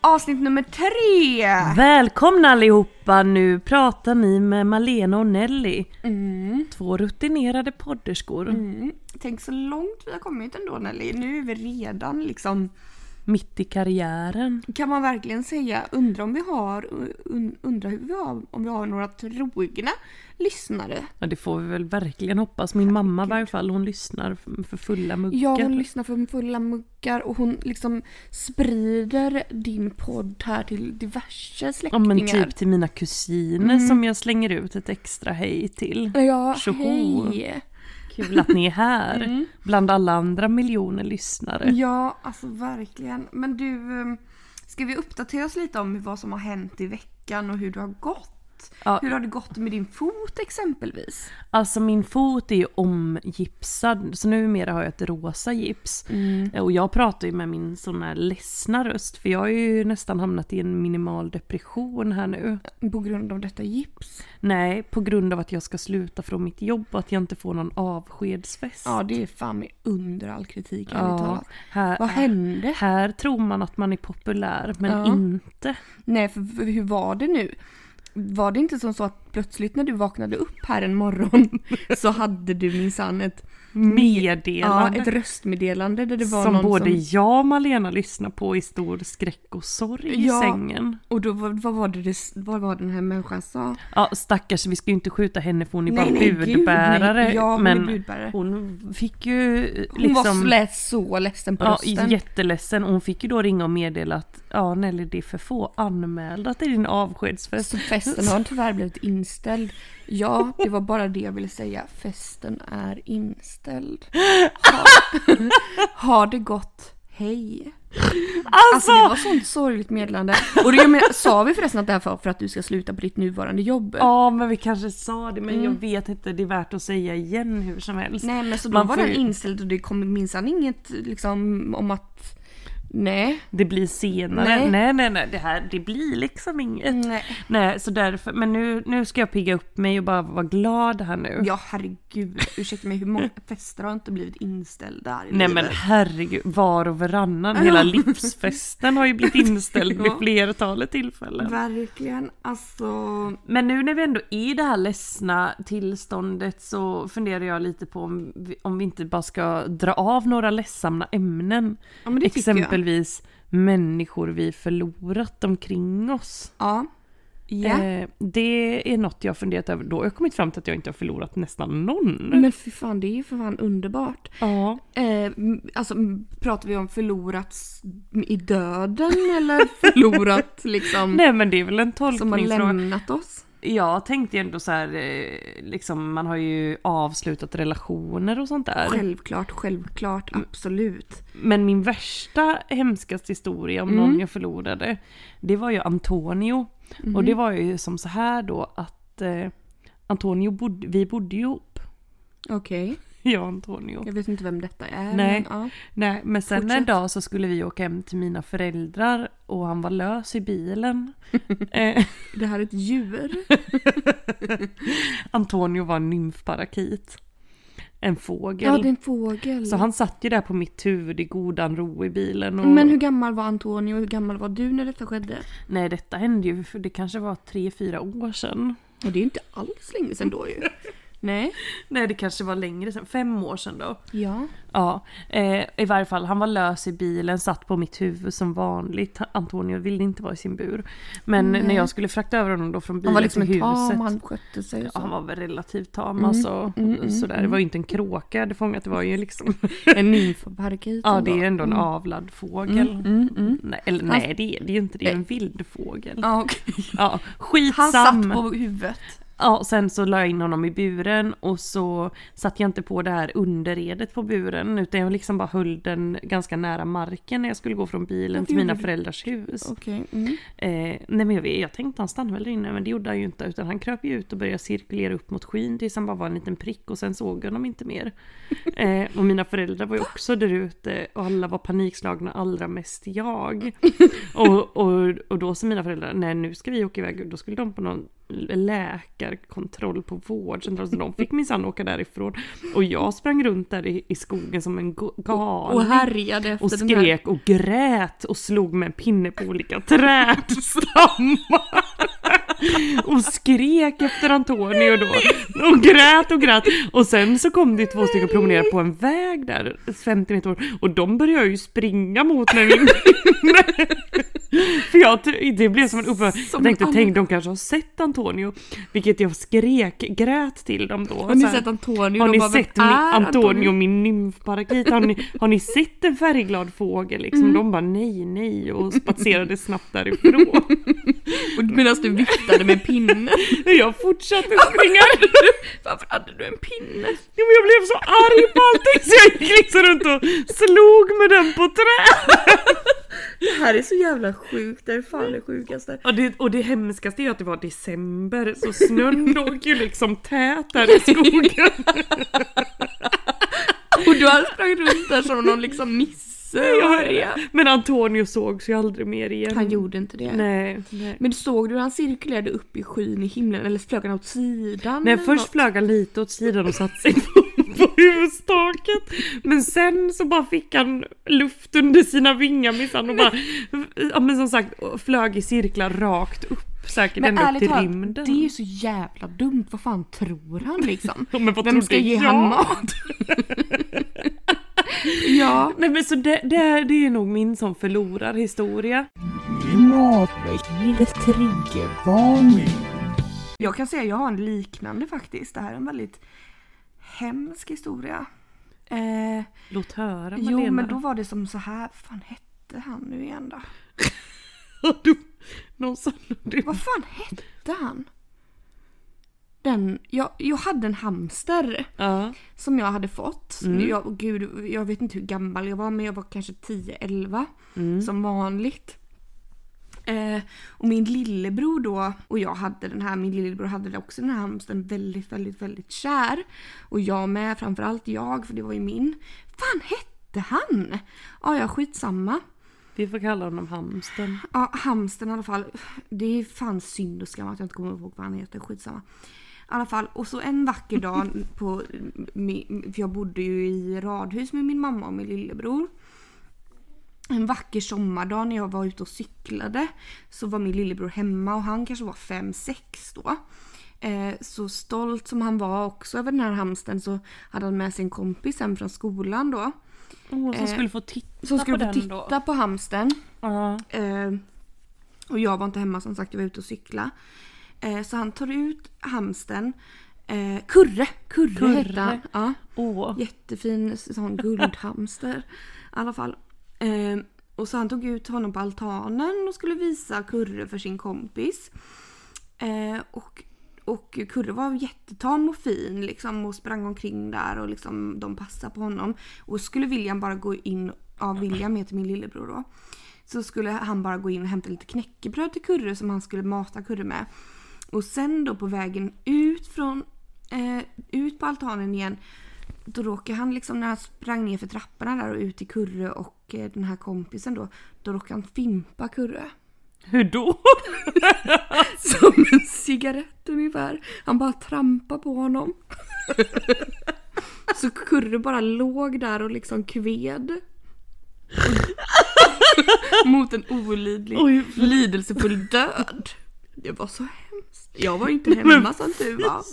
Avsnitt nummer tre! Välkomna allihopa! Nu pratar ni med Malena och Nelly. Mm. Två rutinerade podderskor. Mm. Tänk så långt vi har kommit ändå Nelly. Nu är vi redan liksom Mitt i karriären. Kan man verkligen säga, undra om vi har, un, undra hur vi har, om vi har några trogna lyssnare? Ja det får vi väl verkligen hoppas. Min mamma i varje fall, hon lyssnar för fulla muggar. Ja, hon lyssnar för fulla muggar och hon liksom sprider din podd här till diverse Ja släktingar. men typ till mina kusiner Mm. som jag slänger ut ett extra hej till. Ja, Tjoho. hej! Kul att ni är här. Mm. Bland alla andra miljoner lyssnare. Ja, alltså verkligen. Men du, eh, ska vi uppdatera oss lite om vad som har hänt i veckan och hur det har gått? Ja. Hur har det gått med din fot exempelvis? Alltså min fot är ju omgipsad så numera har jag ett rosa gips. Och jag pratar ju med min sån här ledsna röst för jag har ju nästan hamnat i en minimal depression här nu. På grund av detta gips? Nej, på grund av att jag ska sluta från mitt jobb och att jag inte får någon avskedsfest. Ja, det är fan med under all kritik Ja, här, Vad hände? här tror man att man är populär men Ja. inte. Nej, för hur var det nu? Var det inte som så att plötsligt när du vaknade upp här en morgon så hade du minsann ett, ja, Meddelande. ett röstmeddelande där det var som någon både som... jag och Malena lyssnar på i stor skräck och sorg i Ja. sängen. Och då, vad, var det, vad var den här människan sa? Ja stackars, vi ska ju inte skjuta henne för hon är Nej, bara nej, gud, budbärare. nej. Ja, hon men är budbärare. hon fick ju Hon liksom... var lät så ledsen på Ja, rösten. jätteledsen. Hon fick ju då ringa och meddela att ja Nelly det är för få anmälda till din avskedsfest. Så festen har tyvärr blivit inställd. Ja, det var bara det jag ville säga. Festen är inställd. Ha, har det gått? Hej. Alltså det var sånt sorgligt meddelande. Och det, men, sa vi förresten att det här var för att du ska sluta på ditt nuvarande jobb? Ja men vi kanske sa det men Mm. jag vet inte, det är värt att säga igen hur som helst. Nej men så då Man var får den inställd och det kom minsann inget liksom om att Nej. Det blir senare. Nej. Nej nej nej, det här det blir liksom inget. Nej. Nej så därför, men nu, nu ska jag pigga upp mig och bara vara glad här nu. Ja herregud, ursäkta mig hur många fester har inte blivit inställda här i Nej men livet? herregud, var och varannan, hela livsfesten har ju blivit inställd vid flertalet tillfällen. Verkligen, alltså Men nu när vi ändå är i det här ledsna tillståndet så funderar jag lite på om vi, om vi inte bara ska dra av några ledsamma ämnen. Ja men det tycker jag. Exempelvis människor vi förlorat omkring oss. Ja. Ja. Eh, det är något jag funderat över. Då har jag kommit fram till att jag inte har förlorat nästan någon. Men fy fan, det är ju för fan underbart. Ja. Eh, alltså pratar vi om förlorat i döden eller förlorat liksom Nej men det är väl en som har tolkningsfråga. lämnat oss? Jag tänkte ju ändå så här, eh, liksom man har ju avslutat relationer och sånt där. Självklart, självklart, Mm. absolut. Men min värsta hemskaste historia om Mm. någon jag förlorade, det var ju Antonio. Mhm. Och det var ju som så här då att eh, Antonio bodde, vi bodde ihop. Okej, Jag och Antonio. jag vet inte vem detta är. Nej. Men, ja. Nej men sen Fortsätt. en dag så skulle vi åka hem till mina föräldrar och han var lös i bilen. eh, Det här är ett djur. Antonio var en nymfparakit. En fågel. Ja, det är en fågel. Så han satt ju där på mitt huvud i godan ro i bilen. Och... Men hur gammal var Antonio och hur gammal var du när detta skedde? Nej detta hände ju för det kanske var tre fyra år sedan. Och det är ju inte alls länge sedan då ju. Nej. Nej det kanske var längre sedan, fem år sedan då. Ja. Ja, eh, i varje fall han var lös i bilen, satt på mitt huvud som vanligt. Antonio ville inte vara i sin bur. Men Nej. när jag skulle frakta över honom då från bilen Han var liksom till huset. tam, han skötte sig och Ja, så. han var väl relativt tam Mm, alltså. mm, mm, sådär. Det mm. var ju inte en kråka jag hade fångat, det var ju liksom... En nymfparakit. ja det är var- ändå en Mm. avlad fågel. Mm. Nej, eller Han- nej det är det ju inte, det är en vild fågel. Ja, okej. Ja, Han skitsam. satt på huvudet. Ja, sen så la jag in honom i buren och så satte jag inte på det här underredet på buren utan jag liksom bara höll den ganska nära marken när jag skulle gå från bilen till mina föräldrars hus. Okej. Mm. Eh, nej men jag, vet, jag tänkte han stannade väl där inne men det gjorde han ju inte utan han kröp ju ut och började cirkulera upp mot skyn tills han bara var en liten prick och sen såg jag honom inte mer. Eh, och mina föräldrar var ju också där ute och alla var panikslagna, allra mest jag. Och, och, och då sa mina föräldrar, nej nu ska vi åka iväg, då skulle de på någon läkarkontroll på vårdcentral så de fick minsann åka därifrån. Och jag sprang runt där i, i skogen som en galning. Och härjade efter Och här... skrek och grät och slog med en pinne på olika trädstammar. Och skrek efter Antonio då. Och grät och grät. Och sen så kom det två stycken promenerade på en väg där, 50 meter bort. Och de började ju springa mot min pinne. För jag, det blev som en upprörd. Jag tänkte, en tänk de kanske har sett Antonio. Vilket jag skrek, grät till dem då. Har ni sett Antonio? Har ni bara, "Vem sett min, är Antonio, min nymfparakit? Har ni, har ni sett en färgglad fågel? Liksom? Mm. De bara nej, nej och spatserade snabbt därifrån. Medan du viftade med pinnen. Jag fortsatte springa. Varför hade du en pinne? Ja, men jag blev så arg på allting så jag gick liksom runt och slog med den på träd. Det här är så jävla sjukt, det är fan det sjukaste. Och det, och det hemskaste är att det var december så snön låg ju liksom tät där i skogen. Och du har sprang runt där som någon liksom nisse och härjade. Men Antonio sågs ju aldrig mer igen. Han gjorde inte det. Nej, nej. Men såg du hur han cirkulerade upp i skyn i himlen eller flög han åt sidan? Nej först något? flög han lite åt sidan och satte sig på, på hustaket. Men sen så bara fick han luft under sina vingar minsann och bara, ja men som sagt flög i cirklar rakt upp. Säkert Men ända upp till rymden. det är ju så jävla dumt. Vad fan tror han liksom? Men vad Vem ska ge jag? han mat? ja. Nej men så det, det, är- det är nog min som förlorarhistoria. Matveckans triggervarning. Jag kan säga jag har en liknande faktiskt. Det här är en väldigt hemsk historia. Eh, Låt höra Malena. jo men då var det som så här, vad fan hette han nu igen då? Du någon? Du... Vad fan hette han? Den, jag, jag hade en hamster Ja. som jag hade fått. Mm. Jag, gud, jag vet inte hur gammal jag var men jag var kanske 10-11 Mm. som vanligt. Eh, och min lillebror då och jag hade den här, min lillebror hade också den här hamstern väldigt, väldigt, väldigt kär. Och jag med, framförallt jag för det var ju min. fan hette han? Ja, ja, skitsamma. Vi får kalla honom hamsten. Ja, hamstern i alla fall. Det är fan synd och skam att jag inte kommer ihåg vad han heter. Skitsamma. I alla fall, och så en vacker dag på... För jag bodde ju i radhus med min mamma och min lillebror. En vacker sommardag när jag var ute och cyklade så var min lillebror hemma och han kanske var 5-6 då. Eh, så stolt som han var också över den här hamsten så hade han med sig en kompis hem från skolan då. Åh, som Eh, skulle få titta Som skulle på få titta då. på hamsten. Ja. Eh, och jag var inte hemma som sagt, jag var ute och cykla. Eh, så han tar ut hamsten. Eh, Kurre! Kurre, Kurre. hette han. Ja, Åh. jättefin sån guldhamster. I alla fall. Eh, och så han tog ut honom på altanen och skulle visa Kurre för sin kompis. Eh, och, och Kurre var jättetam och fin liksom och sprang omkring där och liksom de passade på honom. Och skulle William bara gå in, ja William heter min lillebror då. Så skulle han bara gå in och hämta lite knäckebröd till Kurre som han skulle mata Kurre med. Och sen då på vägen ut från eh, ut på altanen igen då råkade han liksom när han sprang ner för trapporna där och ut till Kurre och eh, den här kompisen då. Då råkade han fimpa Kurre. Hur då? Som en cigarett ungefär. Han bara trampade på honom. Så Kurre bara låg där och liksom kved. Mot en olidlig, Oj. lidelsefull död. Det var så hemskt. Jag var ju inte hemma som tur var. Och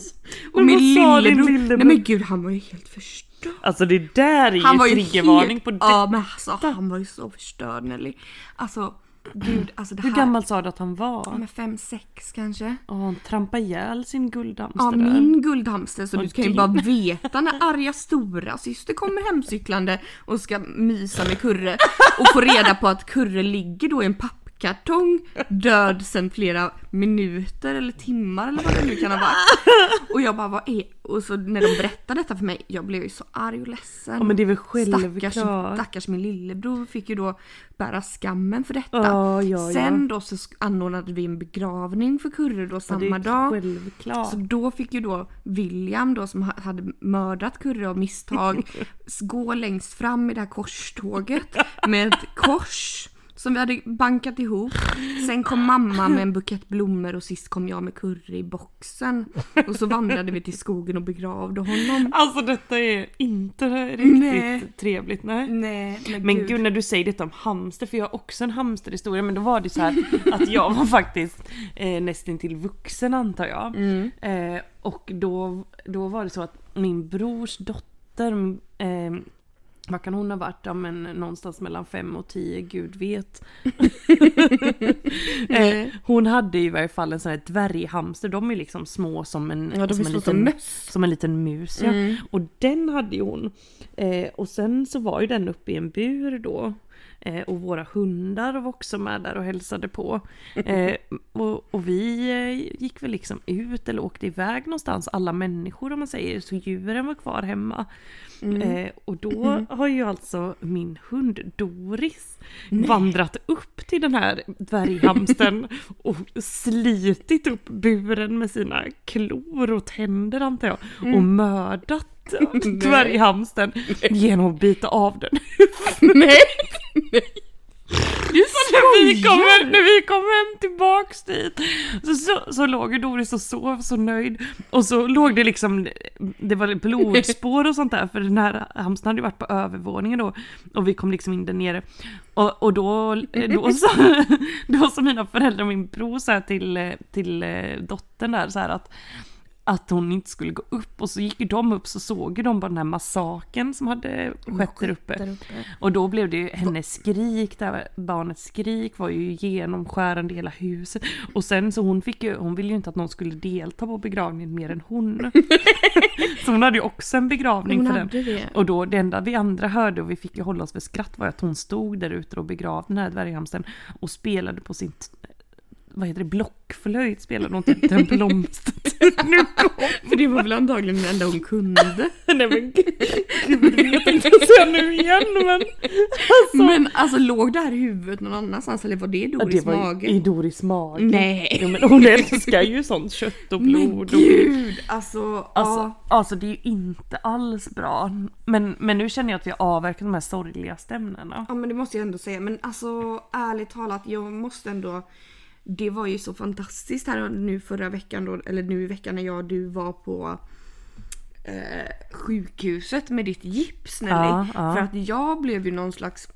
Men min lillebror, lillebror? nej men gud han var ju helt förstörd. Alltså det där är Han var ju ju triggervarning på det. Ja men alltså han var ju så förstörd Nelly. Alltså gud alltså det Hur här. gammal sa du att han var? Med fem, sex kanske. Ja, han trampade ihjäl sin guldhamster Ja, där. min guldhamster så Och du kan ju din. bara veta när arga stora syster kommer hemcyklande och ska mysa med Kurre och få reda på att Kurre ligger då i en pappkasse kartong död sen flera minuter eller timmar eller vad det nu kan ha varit. Och jag bara vad är... Och så när de berättade detta för mig, jag blev ju så arg och ledsen. Ja men det är väl Stackars, självklart. stackars min lillebror fick ju då bära skammen för detta. Ja, ja, ja. Sen då så anordnade vi en begravning för Kurre då Ja, samma är dag. Självklart. Så då fick ju då William då som ha- hade mördat Kurre av misstag gå längst fram i det här korståget med ett kors som vi hade bankat ihop. Sen kom mamma med en bukett blommor och sist kom jag med Kurre i boxen. Och så vandrade vi till skogen och begravde honom. Alltså detta är inte riktigt Nej. trevligt. Nej. Nej Men gud. när du säger detta om hamster, för jag har också en hamsterhistoria men då var det så här att jag var faktiskt eh, nästan till vuxen antar jag. Mm. Eh, och då, då var det så att min brors dotter, eh, vad kan hon ha varit? Ja, men någonstans mellan fem och tio, gud vet. eh, hon hade i varje fall en sån här dvärghamster, de är liksom små som en, Ja, som en, liten, som en liten mus. Ja. Mm. Och den hade ju hon. Eh, och sen så var ju den uppe i en bur då. Eh, och våra hundar var också med där och hälsade på. Eh, och, och vi eh, gick väl liksom ut eller åkte iväg någonstans, alla människor om man säger, så djuren var kvar hemma. Eh, och då har ju alltså min hund Doris vandrat upp till den här dvärghamstern och slitit upp buren med sina klor och tänder antar jag och mördat dvärghamstern genom att bita av den. Nej! Du när vi kommer, när vi kom hem tillbaks dit så, så, så låg ju Doris och sov så nöjd. Och så låg det liksom, det var blodspår och sånt där för den här hamstern hade ju varit på övervåningen då. Och vi kom liksom in där nere. Och, och då, då, sa, då sa mina föräldrar och min bror så här till, till eh, dottern där så här att att hon inte skulle gå upp och så gick ju de upp så såg ju de bara den här massaken som hade skett där uppe. Och då blev det ju hennes skrik, där barnets skrik var ju genomskärande i hela huset. Och sen så hon fick ju, hon ville ju inte att någon skulle delta på begravningen mer än hon. så hon hade ju också en begravning Hon för den. det. Och då det enda vi andra hörde och vi fick ju hålla oss för skratt var att hon stod där ute och begravde den här dvärghamstern och spelade på sin vad heter det, blockflöjt spelade hon typ den blomstertid nu kom. För det var väl antagligen det enda hon kunde. Nej men gud, jag tänkte säga nu igen men alltså. Men alltså låg det här i huvudet någon annanstans eller var det i Ja, Doris det var mage? i Doris mage. Nej. Jo, men hon älskar ju sånt kött och blod. Men och, gud! Alltså, alltså, ja. alltså det är ju inte alls bra. Men, men nu känner jag att vi har avverkat de här sorgligaste ämnena. ja men det måste jag ändå säga. Men alltså ärligt talat, jag måste ändå det var ju så fantastiskt här nu förra veckan då, eller nu i veckan när jag och du var på eh, sjukhuset med ditt gips Nelly. Ja, ja. För att jag blev ju någon slags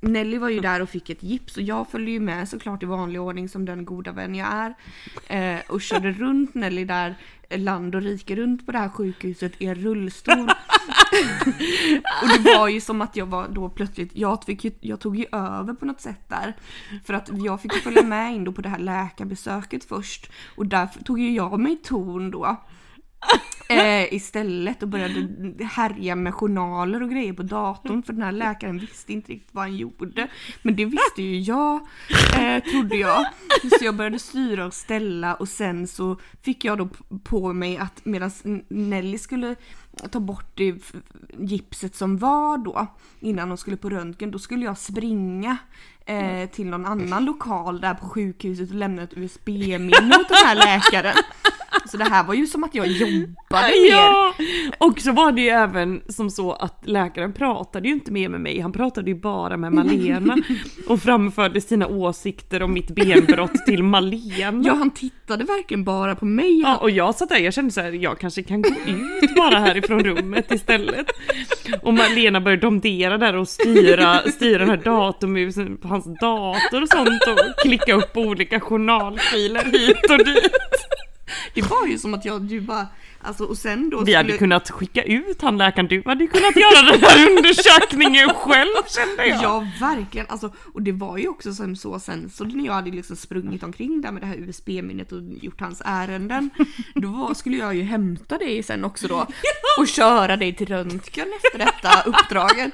Nelly var ju där och fick ett gips och jag följde ju med såklart i vanlig ordning som den goda vän jag är. Eh, och körde runt Nelly där land och rike runt på det här sjukhuset i en rullstol. och det var ju som att jag var då plötsligt, jag, fick ju, jag tog ju över på något sätt där. För att jag fick ju följa med in då på det här läkarbesöket först. Och där tog ju jag mig ton då. Eh, istället och började härja med journaler och grejer på datorn för den här läkaren visste inte riktigt vad han gjorde. Men det visste ju jag, eh, trodde jag. Så jag började styra och ställa och sen så fick jag då på mig att medan Nelly skulle ta bort det gipset som var då innan hon skulle på röntgen, då skulle jag springa eh, till någon annan lokal där på sjukhuset och lämna ett USB-minne åt den här läkaren. Så det här var ju som att jag jobbade mer. Ja! Och så var det ju även som så att läkaren pratade ju inte mer med mig, han pratade ju bara med Malena och framförde sina åsikter om mitt benbrott till Malena. Ja, han tittade verkligen bara på mig. Ja, och jag satt där, jag kände så här, jag kanske kan gå ut bara härifrån rummet istället. Och Malena började domdera där och styra, styra den här datormusen på hans dator och sånt och klicka upp olika journalfiler hit och dit. Det var ju som att jag, du bara, alltså och sen då Vi hade skulle- kunnat skicka ut han läkaren, du hade kunnat göra den här undersökningen själv kände jag. Ja verkligen, alltså, och det var ju också som så sen så när jag hade liksom sprungit omkring där med det här USB-minnet och gjort hans ärenden. Då var, skulle jag ju hämta dig sen också då och köra dig till röntgen efter detta uppdraget.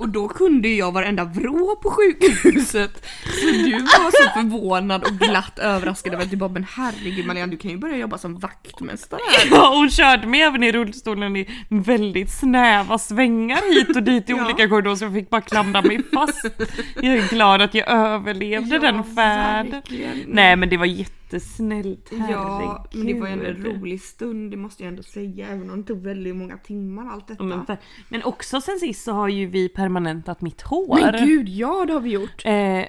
Och då kunde ju jag varenda vrå på sjukhuset. Så du var så förvånad och glatt överraskad över att du bara men herregud Malena du kan ju börja jobba som vaktmästare här. Ja, hon körde mig även i rullstolen i väldigt snäva svängar hit och dit i Ja. olika korridorer så jag fick bara klamra mig fast. Jag är glad att jag överlevde den färden. Nej men det var jättesnällt, herregud. Ja, men det var ju ändå en rolig stund, det måste jag ändå säga. Även om det tog väldigt många timmar allt detta. Men, men också sen sist så har ju vi permanentat mitt hår. Men gud, ja det har vi gjort. Eh,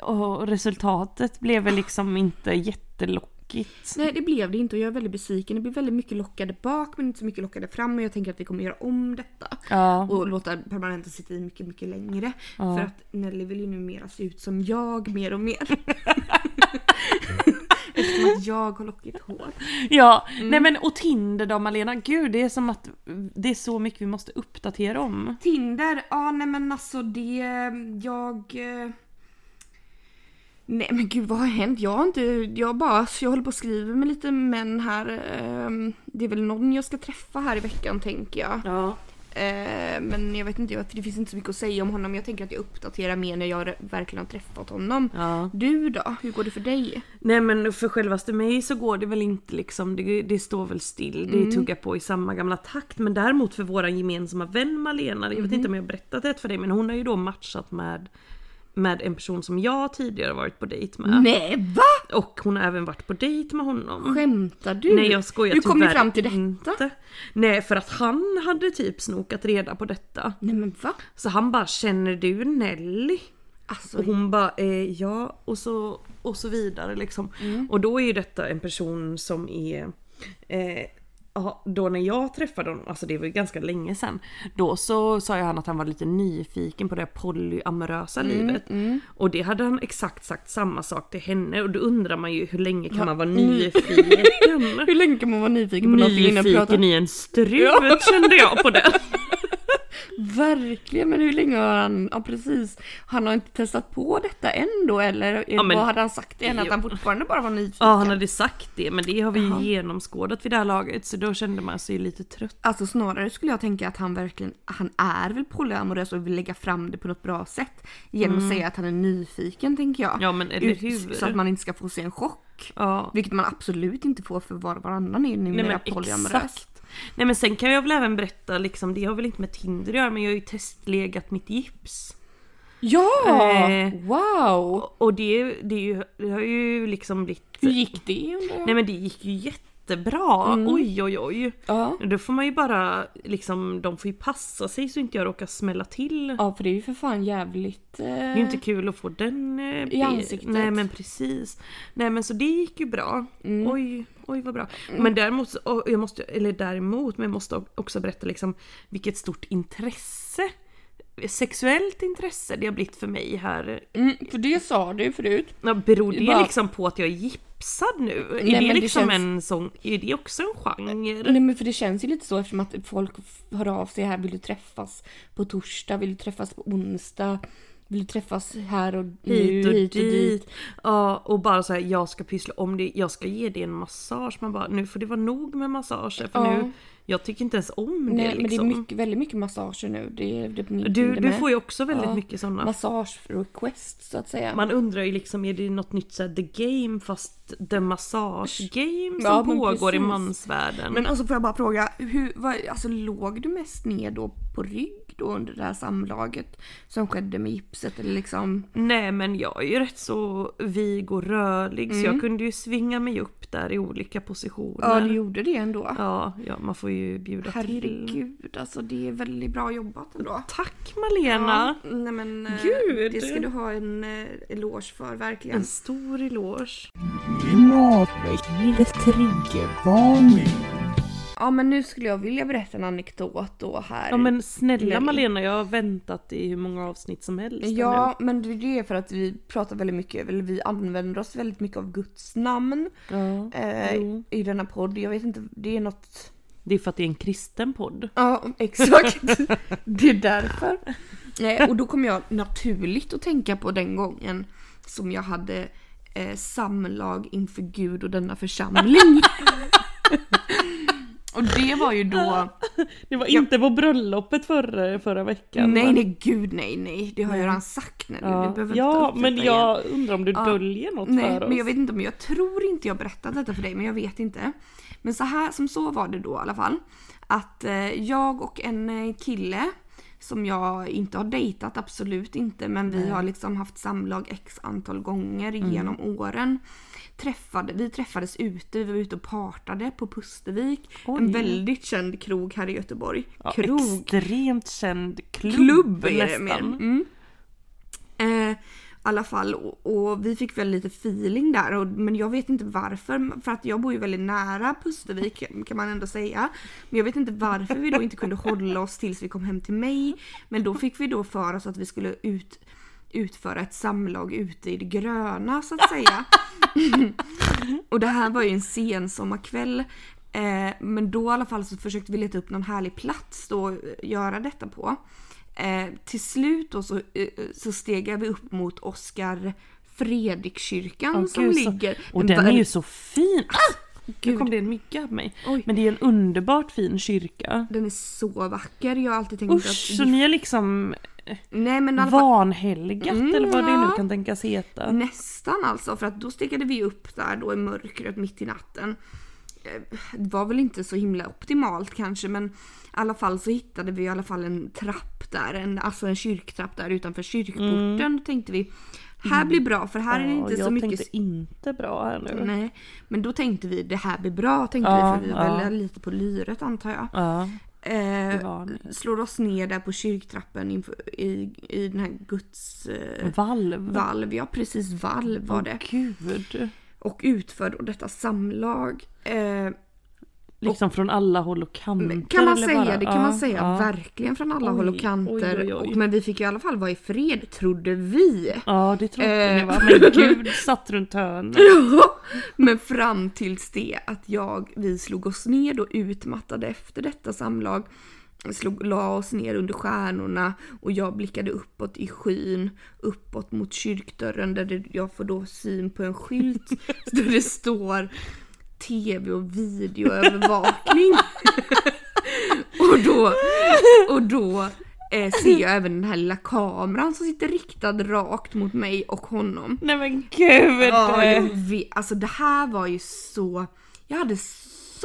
och resultatet blev väl liksom inte jättelockigt. Nej det blev det inte och jag är väldigt besviken. Det blev väldigt mycket lockade bak men inte så mycket lockade fram. Och jag tänker att vi kommer göra om detta. Ja. Och låta permanenta sitta i mycket, mycket längre. Ja. För att Nelly vill ju numera se ut som jag mer och mer. Jag har lockigt hår. Ja, Mm. nej men och Tinder då Malena, gud det är som att det är så mycket vi måste uppdatera om. Tinder, ja nej men alltså det, jag... eh, Nej men gud vad har hänt? Jag har inte, jag bara, jag håller på att skriva med lite män här. ehm, Det är väl någon jag ska träffa här i veckan tänker jag. Ja. Eh, Men jag vet inte, jag- det finns inte så mycket att säga om honom. Jag tänker att jag uppdaterar mer när jag verkligen har träffat honom. ja. Du då? Hur går det för dig? Nej men för självaste mig så går det väl inte liksom, det, det står väl still, Mm. det tuggar på i samma gamla takt. Men däremot för våran gemensamma vän Malena, jag vet Mhm. inte om jag har berättat det för dig men hon har ju då matchat med med en person som jag tidigare varit på dejt med. Nej va? Och hon har även varit på dejt med honom. Skämtar du? Nej jag skojar Hur kom ni fram till detta? Inte. Nej för att han hade typ snokat reda på detta. Nej men va? Så han bara känner du Nelly? Alltså, Och hon bara eh, ja och så, och så vidare liksom. Och då är ju detta en person som är eh, då när jag träffade honom, alltså det var ju ganska länge sedan. Då så sa ju han att han var lite nyfiken på det polyamorösa livet. Och det hade han exakt sagt samma sak till henne och då undrar man ju hur länge kan man vara nyfiken? hur länge kan man vara nyfiken på någonting innan? Nyfiken i en strut kände jag på det. Verkligen, men hur länge har han, ja precis, han har inte testat på detta än då eller Ja, men- vad hade han sagt än? Att han fortfarande bara var nyfiken? Ja han hade sagt det men det har vi ju Jaha. genomskådat vid det här laget så då kände man sig lite trött. Alltså snarare skulle jag tänka att han verkligen, han är väl polyamorös och vill lägga fram det på något bra sätt. Genom att säga att han är nyfiken tänker jag. Mm. Ja men eller hur? Så att man inte ska få sig en chock. Ja. Vilket man absolut inte får för var och varannan är numera Nej men polyamorös. exakt. Nej men sen kan jag väl även berätta liksom, det har väl inte med Tinder att göra men jag har ju testlegat mitt gips. Ja! Eh. Wow! Och- det, det, det har ju liksom blivit... Hur gick det? Nej men det gick ju jättebra. Mm. Oj oj oj. Ja. Då får man ju bara liksom, de får ju passa sig så inte jag råkar smälla till. ja, för det är ju för fan jävligt... Eh... Det är ju inte kul att få den eh, I ansiktet. Nej men precis. Nej men så det gick ju bra. Mm. Oj, oj vad bra. Men däremot, jag måste, eller däremot, men jag måste också berätta liksom vilket stort intresse Sexuellt intresse det har blivit för mig här. Mm, för det sa du förut. Ja, beror det Bara- liksom på att jag är gipsad nu? Nej, är det det liksom känns- en sån, är det också en genre? Nej men för det känns ju lite så eftersom att folk hör av sig här, vill du träffas på torsdag, vill du träffas på onsdag, vill du träffas här och nu, hit och, dit. Ja, och bara så här, jag ska pyssla om det, jag ska ge det en massage. Man bara, nu får det vara nog med massager för Ja. nu, jag tycker inte ens om Nej det men det är liksom. mycket, väldigt mycket massager nu. Det det min du, du med. får ju också väldigt Ja. mycket sådana. Massage-request så att säga. Man undrar ju liksom, är det något nytt såhär the game fast the massage game som Ja, pågår i mansvärlden? Men alltså får jag bara fråga, hur, vad, alltså låg du mest ner då på rygg då under det här samlaget som skedde med gipset eller liksom? Nej men jag är ju rätt så vig och rörlig så Mm. jag kunde ju svinga mig upp där i olika positioner. Ja du gjorde det ändå. Ja, ja, man får ju bjuda till. Herregud, alltså det är väldigt bra jobbat ändå. Tack Malena! Ja, nej men eh, Gud. det ska du ha en eh, eloge för verkligen. En stor eloge. Klimatväckande triggervarning. Ja men nu skulle jag vilja berätta en anekdot då här. Ja men snälla. Malena, jag har väntat i hur många avsnitt som helst. Ja, men det är för att vi pratar väldigt mycket, eller vi använder oss väldigt mycket av Guds namn ja. eh, Jo. i denna podd. Jag vet inte, det är något... Det är för att det är en kristen podd. Ja, exakt. det är därför. Eh, och då kommer jag naturligt att tänka på den gången som jag hade eh, samlag inför Gud och denna församling. och det var ju då Det var inte på bröllopet förra, förra veckan. Nej nej gud nej nej, det har jag redan sagt nu. Ja, ja men igen. jag undrar om du Ja. döljer något Nej, för oss? men jag vet inte om jag tror inte jag berättat detta för dig, men jag vet inte. Men så här, som så var det då i alla fall. Att eh, jag och en eh, kille som jag inte har dejtat, absolut inte, men vi Nej. har liksom haft samlag x antal gånger Mm. genom åren. Träffade, vi träffades ute, vi var ute och partade på Pustervik. Oj. En väldigt känd krog här i Göteborg. Ja, krog. Extremt känd klubb, Klubb är det mer. nästan. Mm. Eh, alla fall, och, och vi fick väl lite feeling där. Och, men jag vet inte varför. För att jag bor ju väldigt nära Pustervik kan man ändå säga. Men jag vet inte varför vi då inte kunde hålla oss tills vi kom hem till mig. Men då fick vi då för oss att vi skulle ut, utföra ett samlag ute i det gröna så att säga. och det här var ju en sen sommarkväll. Eh, men då i alla fall så försökte vi leta upp någon härlig plats då att göra detta på. Eh, till slut då så, eh, så steg vi upp mot Oskar Fredrikkyrkan Åh, som gud, så- ligger... Och den är ju så fin! Nu Gud. kom det en mygga på mig. Oj. Men det är en underbart fin kyrka. Den är så vacker. Jag har alltid tänkt Usch, att... så ni har liksom Nej men alla vanhelgat Mm, eller vad det nu ja. kan tänkas heta. nästan alltså. För att då stegade vi upp där då i mörkret mitt i natten. Eh, Det var väl inte så himla optimalt kanske men i alla fall så hittade vi i alla fall en trapp där. En, alltså en kyrktrapp där utanför kyrkporten. Då tänkte vi här blir bra för här är det Ja, inte så jag mycket tänkte inte bra här nu. Nej, men då tänkte vi det här blir bra tänkte Ja, vi för vi var ja. lite på lyret antar jag. Eh, slår oss ner där på kyrktrappen inför, i, i den här Guds eh, Valv. valv. Ja precis valv var det. gud. Och utför då detta samlag. Eh, Liksom från alla håll och kanter. kan man säga, bara- det kan ja, man säga ja. verkligen från alla Oj, håll och kanter. oj, oj, oj. Och, men vi fick i alla fall vara i fred trodde vi. Ja det trodde Eh. ni va? Men gud satt runt hörnet. Ja, men fram tills det att jag, vi slog oss ner och utmattade efter detta samlag. Slog, la oss ner under stjärnorna och jag blickade uppåt i skyn, uppåt mot kyrkdörren där det, jag får då syn på en skylt där det står TV och videoövervakning. och då, och då eh, ser jag även den här lilla kameran som sitter riktad rakt mot mig och honom. Nej men gud! Ja, jag vet. Alltså det här var ju så... Jag hade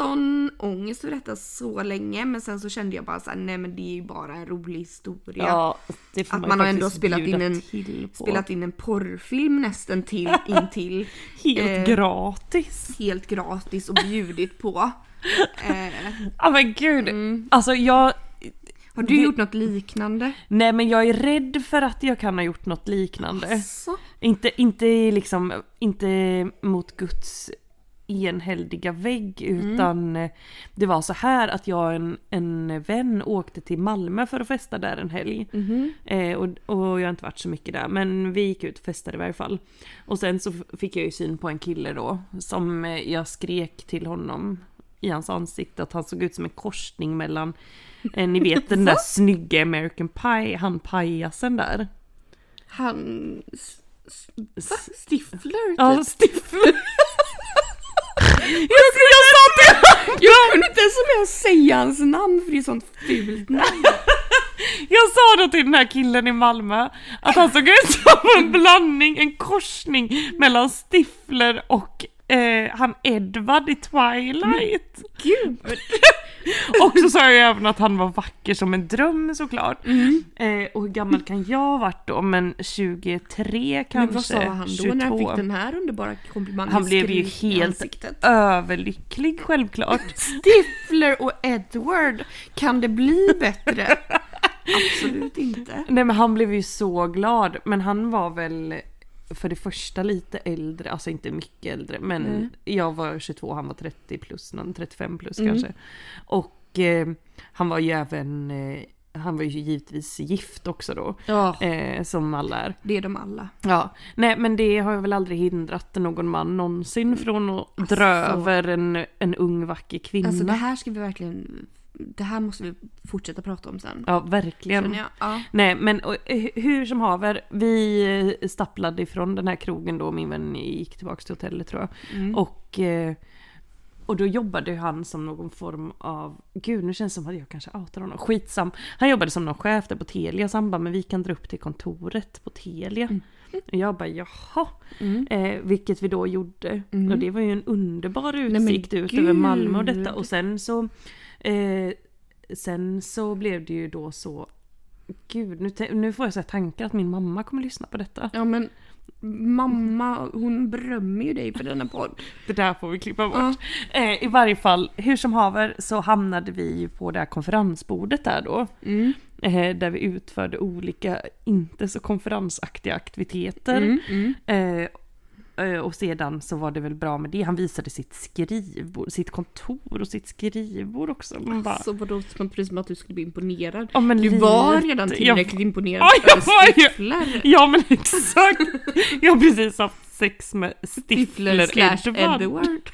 sån ångest för detta så länge men sen så kände jag bara såhär, nej men det är ju bara en rolig historia. Ja, det får Att man, man har ändå spelat in en-. Spelat in en porrfilm nästan till, in till Helt eh, gratis. helt gratis och bjudit på. Eh, Ja men gud. mm. Alltså jag... Har du Det- gjort något liknande? Nej men jag är rädd för att jag kan ha gjort något liknande. Asså? Inte, inte liksom, inte mot Guds enhälliga vägg utan eh, det var så här att jag och en, en vän åkte till Malmö för att festa där en helg. Mhm. Eh, och, och jag har inte varit så mycket där men vi gick ut och festade i varje fall. Och sen så fick jag ju syn på en kille då som eh, jag skrek till honom i hans ansikte att han såg ut som en korsning mellan, eh, ni vet den där snygga American Pie, han pajasen där. Han... s- s- va? Stifler? Ja, typ. Jag, jag sa till Jag kunde inte ens med att säga hans namn för det är sånt fult namn. Jag sa då till den här killen i Malmö att han såg ut som en blandning, en korsning mellan Stifler och eh, han Edward i Twilight. Gud! Och så sa jag även att han var vacker som en dröm såklart. Eh, och hur gammal kan jag ha varit då? Men 23 kanske? Men vad sa han då när han 22. fick den här underbara komplimangen? Han blev ju helt överlycklig självklart. Stifler och Edward, kan det bli bättre? Absolut inte. Nej men han blev ju så glad. Men han var väl för det första lite äldre, alltså inte mycket äldre. Men Mm. jag var 22, han var 30 plus, någon 35 plus Mm. kanske. Och eh, han var ju även, eh, han var ju givetvis gift också då. Ja, Eh, som alla är. det är de alla. Ja, nej men det har väl aldrig hindrat någon man någonsin från att Alltså. dra över en, en ung vacker kvinna. Alltså det här ska vi verkligen, det här måste vi fortsätta prata om sen. Ja, verkligen. Ja. Nej men och, eh, hur som haver, vi stapplade ifrån den här krogen då, min vän gick tillbaks till hotellet tror jag. Mm. Och eh, och då jobbade han som någon form av, gud nu känns det som att jag kanske outar honom, skitsam. Han jobbade som någon chef där på Telia så han bara, men vi kan dra upp till kontoret på Telia. Mm. Och jag bara jaha, eh, vilket vi då gjorde. Och det var ju en underbar Mm. utsikt ut över Malmö och gud. detta. Och sen så, eh, sen så blev det ju då så, gud nu, nu får jag så tankar att min mamma kommer lyssna på detta. Ja men mamma, hon berömmer ju dig för denna podd. Det där får vi klippa bort. Eh, I varje fall, hur som haver så hamnade vi ju på det här konferensbordet där då. Mm. Eh, där vi utförde olika, inte så konferensaktiga aktiviteter. Mm. Mm. Eh, och sedan så var det väl bra med det. Han visade sitt skrivbord, sitt kontor och sitt skrivbord också. Man bara, Så vadå, precis som att du skulle bli imponerad. ja, men Du var lite. redan Jag- tillräckligt imponerad Ja, jag var över ju-. Ja men exakt! Jag har precis haft sex med Stifler Stifler Edward. Edward.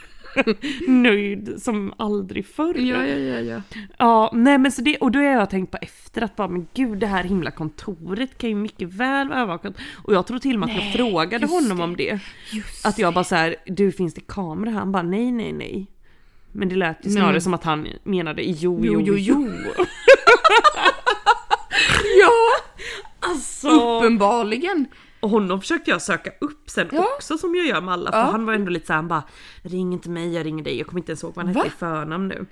Nöjd som aldrig förr. Ja, ja, ja, ja. Ja, nej men så det, och då har jag tänkt på efter att bara men gud det här himla kontoret kan ju mycket väl vara övervakat. Och jag tror till och med att jag frågade honom det. om det. Just Att jag bara så här, du finns det kamera här? Han bara nej nej nej. Men det lät ju snarare Men- som att han menade jo jo, jo. jo. Ja, Alltså, uppenbarligen. Och honom försökte jag söka upp sen Ja. också som jag gör med alla. För Ja. han var ändå lite såhär, han bara ring inte mig, jag ringer dig. Jag kommer inte ens ihåg vad han Va? hette i förnamn nu.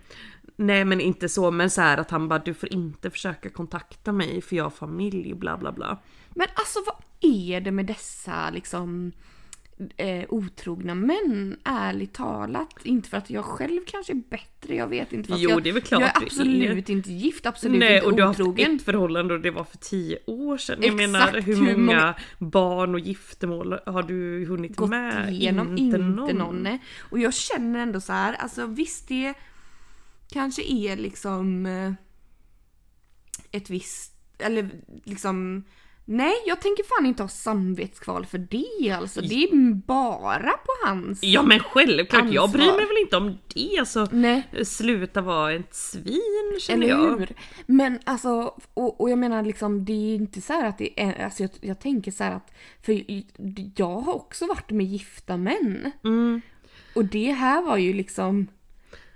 Nej men inte så, men så här att han bara du får inte försöka kontakta mig för jag har familj bla bla bla. Men alltså vad är det med dessa liksom eh, otrogna män, ärligt talat? Inte för att jag själv kanske är bättre, jag vet inte. Jo, jag, det är väl klart Jag är absolut inte gift, absolut Nej inte och du har haft otrogen. ett förhållande och det var för tio år sedan. Jag Exakt, menar hur hur många, många- barn och giftermål har du hunnit gått med? igenom, inte, någon. nej. Och jag känner ändå så här, alltså visst det kanske är liksom eh, ett visst, eller liksom Nej, jag tänker fan inte ha samvetskval för det alltså. Det är bara på hans... Ja men självklart, jag bryr Ansvar. mig väl inte om det. Alltså, Nej. sluta vara ett svin känner Eller jag. hur? Men alltså, och, och jag menar liksom det är inte så att det är, alltså jag, jag tänker så att, för jag har också varit med gifta män. Mm. Och det här var ju liksom,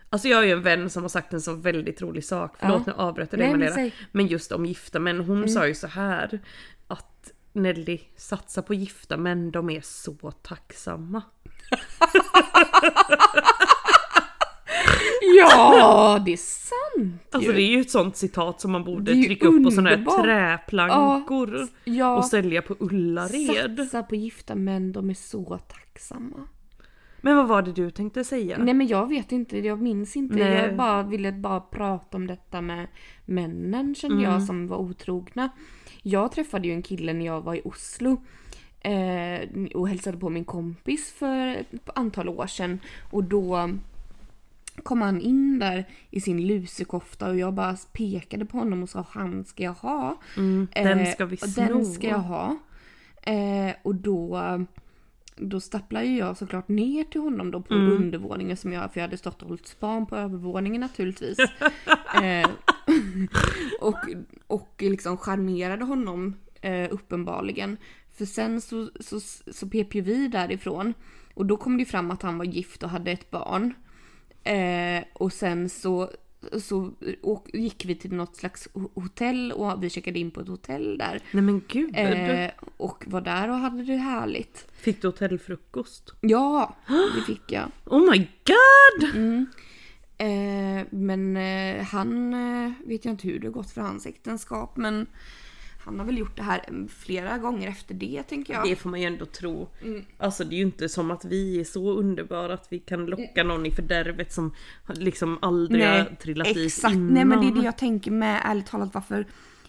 Alltså jag har ju en vän som har sagt en så väldigt rolig sak, förlåt Ja. nu avbröt jag dig men Malena. säg. Mm. Men just om gifta män, hon sa ju så här att Nelly, satsa på gifta män, de är så tacksamma. ja det är sant Alltså ju. det är ju ett sånt citat som man borde trycka upp på såna här träplankor Ja, och sälja på Ullared. satsa på gifta män, de är så tacksamma. Men vad var det du tänkte säga? Nej men jag vet inte, jag minns inte. Nej. Jag bara ville bara prata om detta med männen kände Mm. jag som var otrogna. Jag träffade ju en kille när jag var i Oslo. Eh, och hälsade på min kompis för ett antal år sedan. Och då kom han in där i sin lusekofta och jag bara pekade på honom och sa han ska jag ha. Mm, den Eh, ska vi sno. Den ska jag ha. Eh, och då, då stapplar ju jag såklart ner till honom då på Mm. undervåningen som jag, för jag hade stått och hållit span på övervåningen naturligtvis. eh, och, och liksom charmerade honom eh, uppenbarligen. För sen så, så, så pep ju vi därifrån. Och då kom det fram att han var gift och hade ett barn. Eh, och sen så, så och gick vi till något slags ho- hotell och vi checkade in på ett hotell där. Nej men gud. Eh, och var där och hade det härligt. Fick du hotellfrukost? Ja, det fick jag. Oh my god! Mm. Eh, men eh, han eh, vet jag inte hur det gått för hans äktenskap men han har väl gjort det här flera gånger efter det tänker jag. Det får man ju ändå tro. Mm. Alltså det är ju inte som att vi är så underbara att vi kan locka någon i fördärvet som liksom aldrig har trillat dit exakt. innan. Nej men det är det jag tänker med ärligt talat varför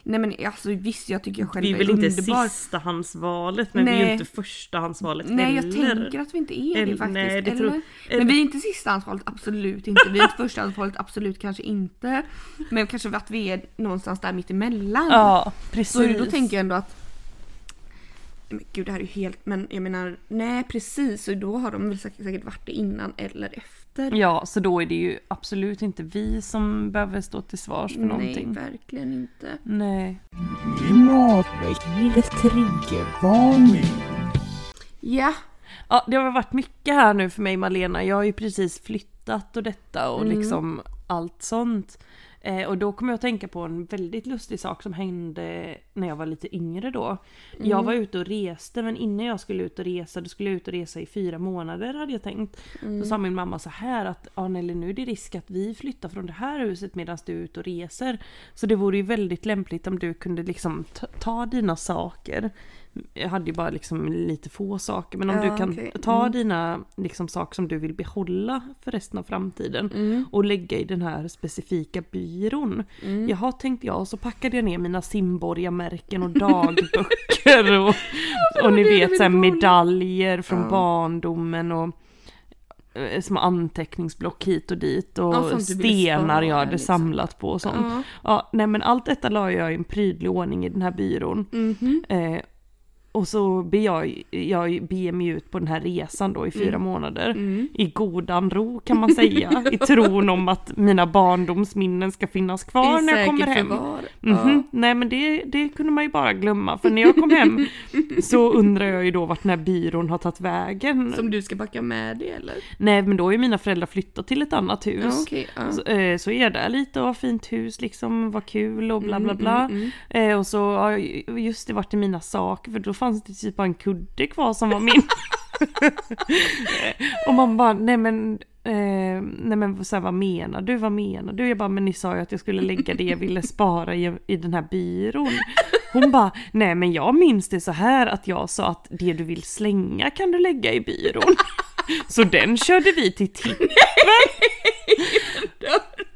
Nej men alltså visst jag tycker jag själv vi är är väl inte underbar. sistahandsvalet men vi är ju Nej. inte förstahandsvalet Nej jag tänker att vi inte är det faktiskt. nej, det tror- Men vi är inte sistahandsvalet, absolut inte. Vi är inte förstahandsvalet, absolut kanske inte. Men kanske att vi är någonstans där mitt emellan. Ja precis. Så då tänker jag ändå att men gud det här är ju helt, men jag menar nej precis och då har de väl säkert, säkert varit det innan eller efter. Ja så då är det ju absolut inte vi som behöver stå till svars för nej någonting. verkligen inte. Nej. Ja, Ja det har varit mycket här nu för mig Malena. Jag har ju precis flyttat och detta och liksom allt sånt. Eh, och då kommer jag att tänka på en väldigt lustig sak som hände när jag var lite yngre då. Jag var ute och reste men innan jag skulle ut och resa, då skulle jag ut och resa i fyra månader hade jag tänkt. Då sa min mamma så här att ja Nelly nu är det risk att vi flyttar från det här huset medan du är ute och reser. Så det vore ju väldigt lämpligt om du kunde liksom ta, ta dina saker. Jag hade ju bara liksom lite få saker men om Ja, du kan okej. ta Mm. dina liksom, saker som du vill behålla för resten av framtiden Mm. och lägga i den här specifika byrån. Mm. Jaha tänkte jag och så packade jag ner mina Simborgarmärken och dagböcker och, och ni vet så här, medaljer från Ja. barndomen och eh, små anteckningsblock hit och dit och Ja, stenar jag hade liksom. samlat på och sånt. Ja. Ja, nej men allt detta la jag i en prydlig ordning i den här byrån. Mhm. Eh, och så ber jag, jag beger mig ut på den här resan då i fyra månader. Mm. I godan ro kan man säga. I tron om att mina barndomsminnen ska finnas kvar I när jag kommer hem. förvar. Mhm. Nej men det, det kunde man ju bara glömma. För när jag kom hem så undrar jag ju då vart den här byrån har tagit vägen. Som du ska backa med det eller? Nej men då har ju mina föräldrar flyttat till ett annat hus. Ja, okej. ja. Så, eh, så är det lite och fint hus liksom, var kul och bla bla Mm, bla. mm, mm. Eh, och så, ja, just det vart det mina saker för då fanns det typ bara en kudde kvar som var min. och man bara, nej men, eh, nej men så här, vad menar du, vad menar du? Jag bara, men ni sa ju att jag skulle lägga det jag ville spara i, i den här byrån. Hon bara, nej men jag minns det så här att jag sa att det du vill slänga kan du lägga i byrån. Så den körde vi till tippen.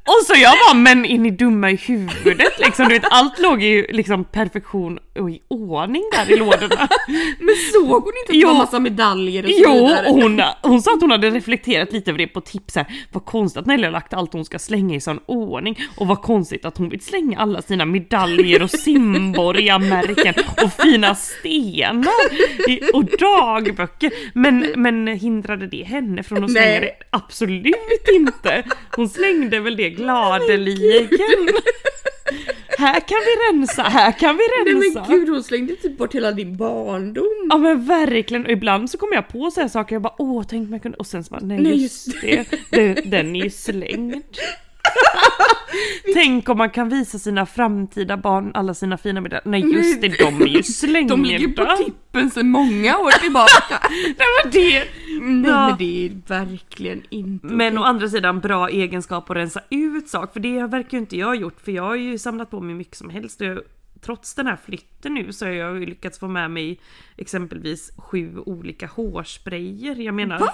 Och så jag bara, men är ni dumma i huvudet liksom? Du vet, allt låg i liksom perfektion och i ordning där i lådorna. Men såg hon inte att det Jo. var massa medaljer och så Jo, vidare? och hon, hon sa att hon hade reflekterat lite över det på tips här. Vad konstigt att Nelly har lagt allt hon ska slänga i sån ordning. Och vad konstigt att hon vill slänga alla sina medaljer och simborgarmärken och fina stenar och dagböcker. Men, men hindrade det henne från att slänga Nej. det? Absolut inte! Hon slängde väl det gladeligen. Här kan vi rensa, här kan vi Nej rensa. men gud hon slängde typ bort hela din barndom. Ja men verkligen, och ibland så kommer jag på så här saker, jag bara åh tänk om jag kunde, och sen så bara nej, Nej, just, just det, den, den är ju slängd. Tänk om man kan visa sina framtida barn alla sina fina medaljer. Nej just det, de är ju slängda. De ligger på tippen sedan många år tillbaka. Nej, men det, Nej Ja. men det är verkligen inte Men å okej. andra sidan bra egenskap att rensa ut sak, för det verkar ju inte jag ha gjort, för jag har ju samlat på mig mycket som helst. Och jag, trots den här flytten nu så har jag ju lyckats få med mig exempelvis sju olika hårsprayer. Jag menar, Va?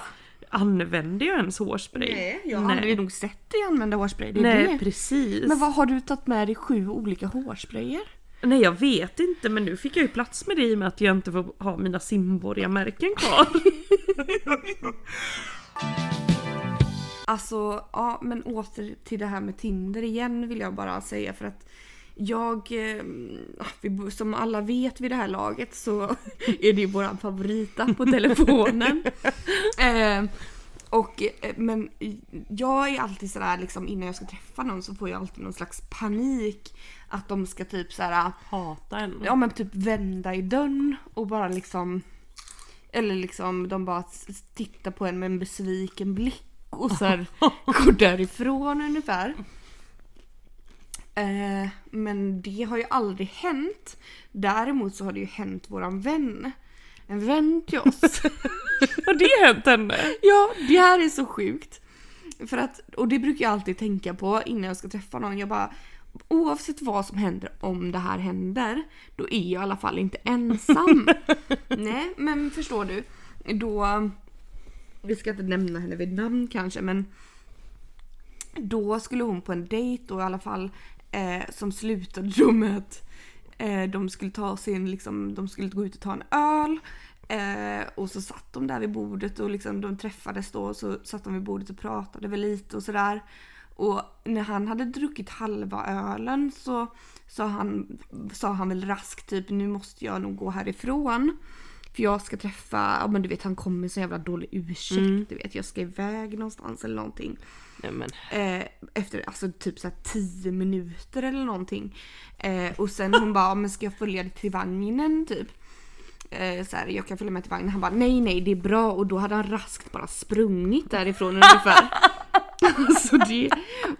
Använder jag ens hårspray? Nej, jag har aldrig nog sett dig använda hårspray. Det är Nej, det. precis. Men vad har du tagit med dig sju olika hårsprayer? Nej jag vet inte men nu fick jag ju plats med det i och med att jag inte får ha mina simborgarmärken kvar. Alltså, ja men åter till det här med Tinder igen vill jag bara säga för att jag, eh, vi- som alla vet vid det här laget så är det ju våran favorita på telefonen. eh, och, eh, men jag är alltid sådär liksom innan jag ska träffa någon så får jag alltid någon slags panik att de ska typ såhär Hata en. ja men typ vända i dörren och bara liksom eller liksom de bara tittar på en med en besviken blick och så här går därifrån ungefär. Eh, men det har ju aldrig hänt. Däremot så har det ju hänt våran vän. En vän till oss. Har det hänt henne? Ja, det här är så sjukt. För att, och det brukar jag alltid tänka på innan jag ska träffa någon. Jag bara, oavsett vad som händer, om det här händer, då är jag i alla fall inte ensam. Nej, men förstår du? Då, vi ska inte nämna henne vid namn kanske, men då skulle hon på en dejt och i alla fall eh, som slutade då med att eh, de skulle ta sin, liksom, de skulle gå ut och ta en öl. Eh, och så satt de där vid bordet och liksom, de träffades då och så satt de vid bordet och pratade väl lite och sådär. Och när han hade druckit halva ölen så sa han, sa han väl raskt typ nu måste jag nog gå härifrån. För jag ska träffa, ja men du vet han kom med så jävla dålig ursäkt. Mm. Du vet jag ska iväg någonstans eller någonting. Nej Eh, efter alltså typ så här 10 minuter eller någonting. Eh, och sen hon bara, "Ja, men ska jag följa dig till vagnen typ? Eh, så här, jag kan följa med till vagnen. Han bara, nej nej det är bra. Och då hade han raskt bara sprungit därifrån ungefär. Alltså det,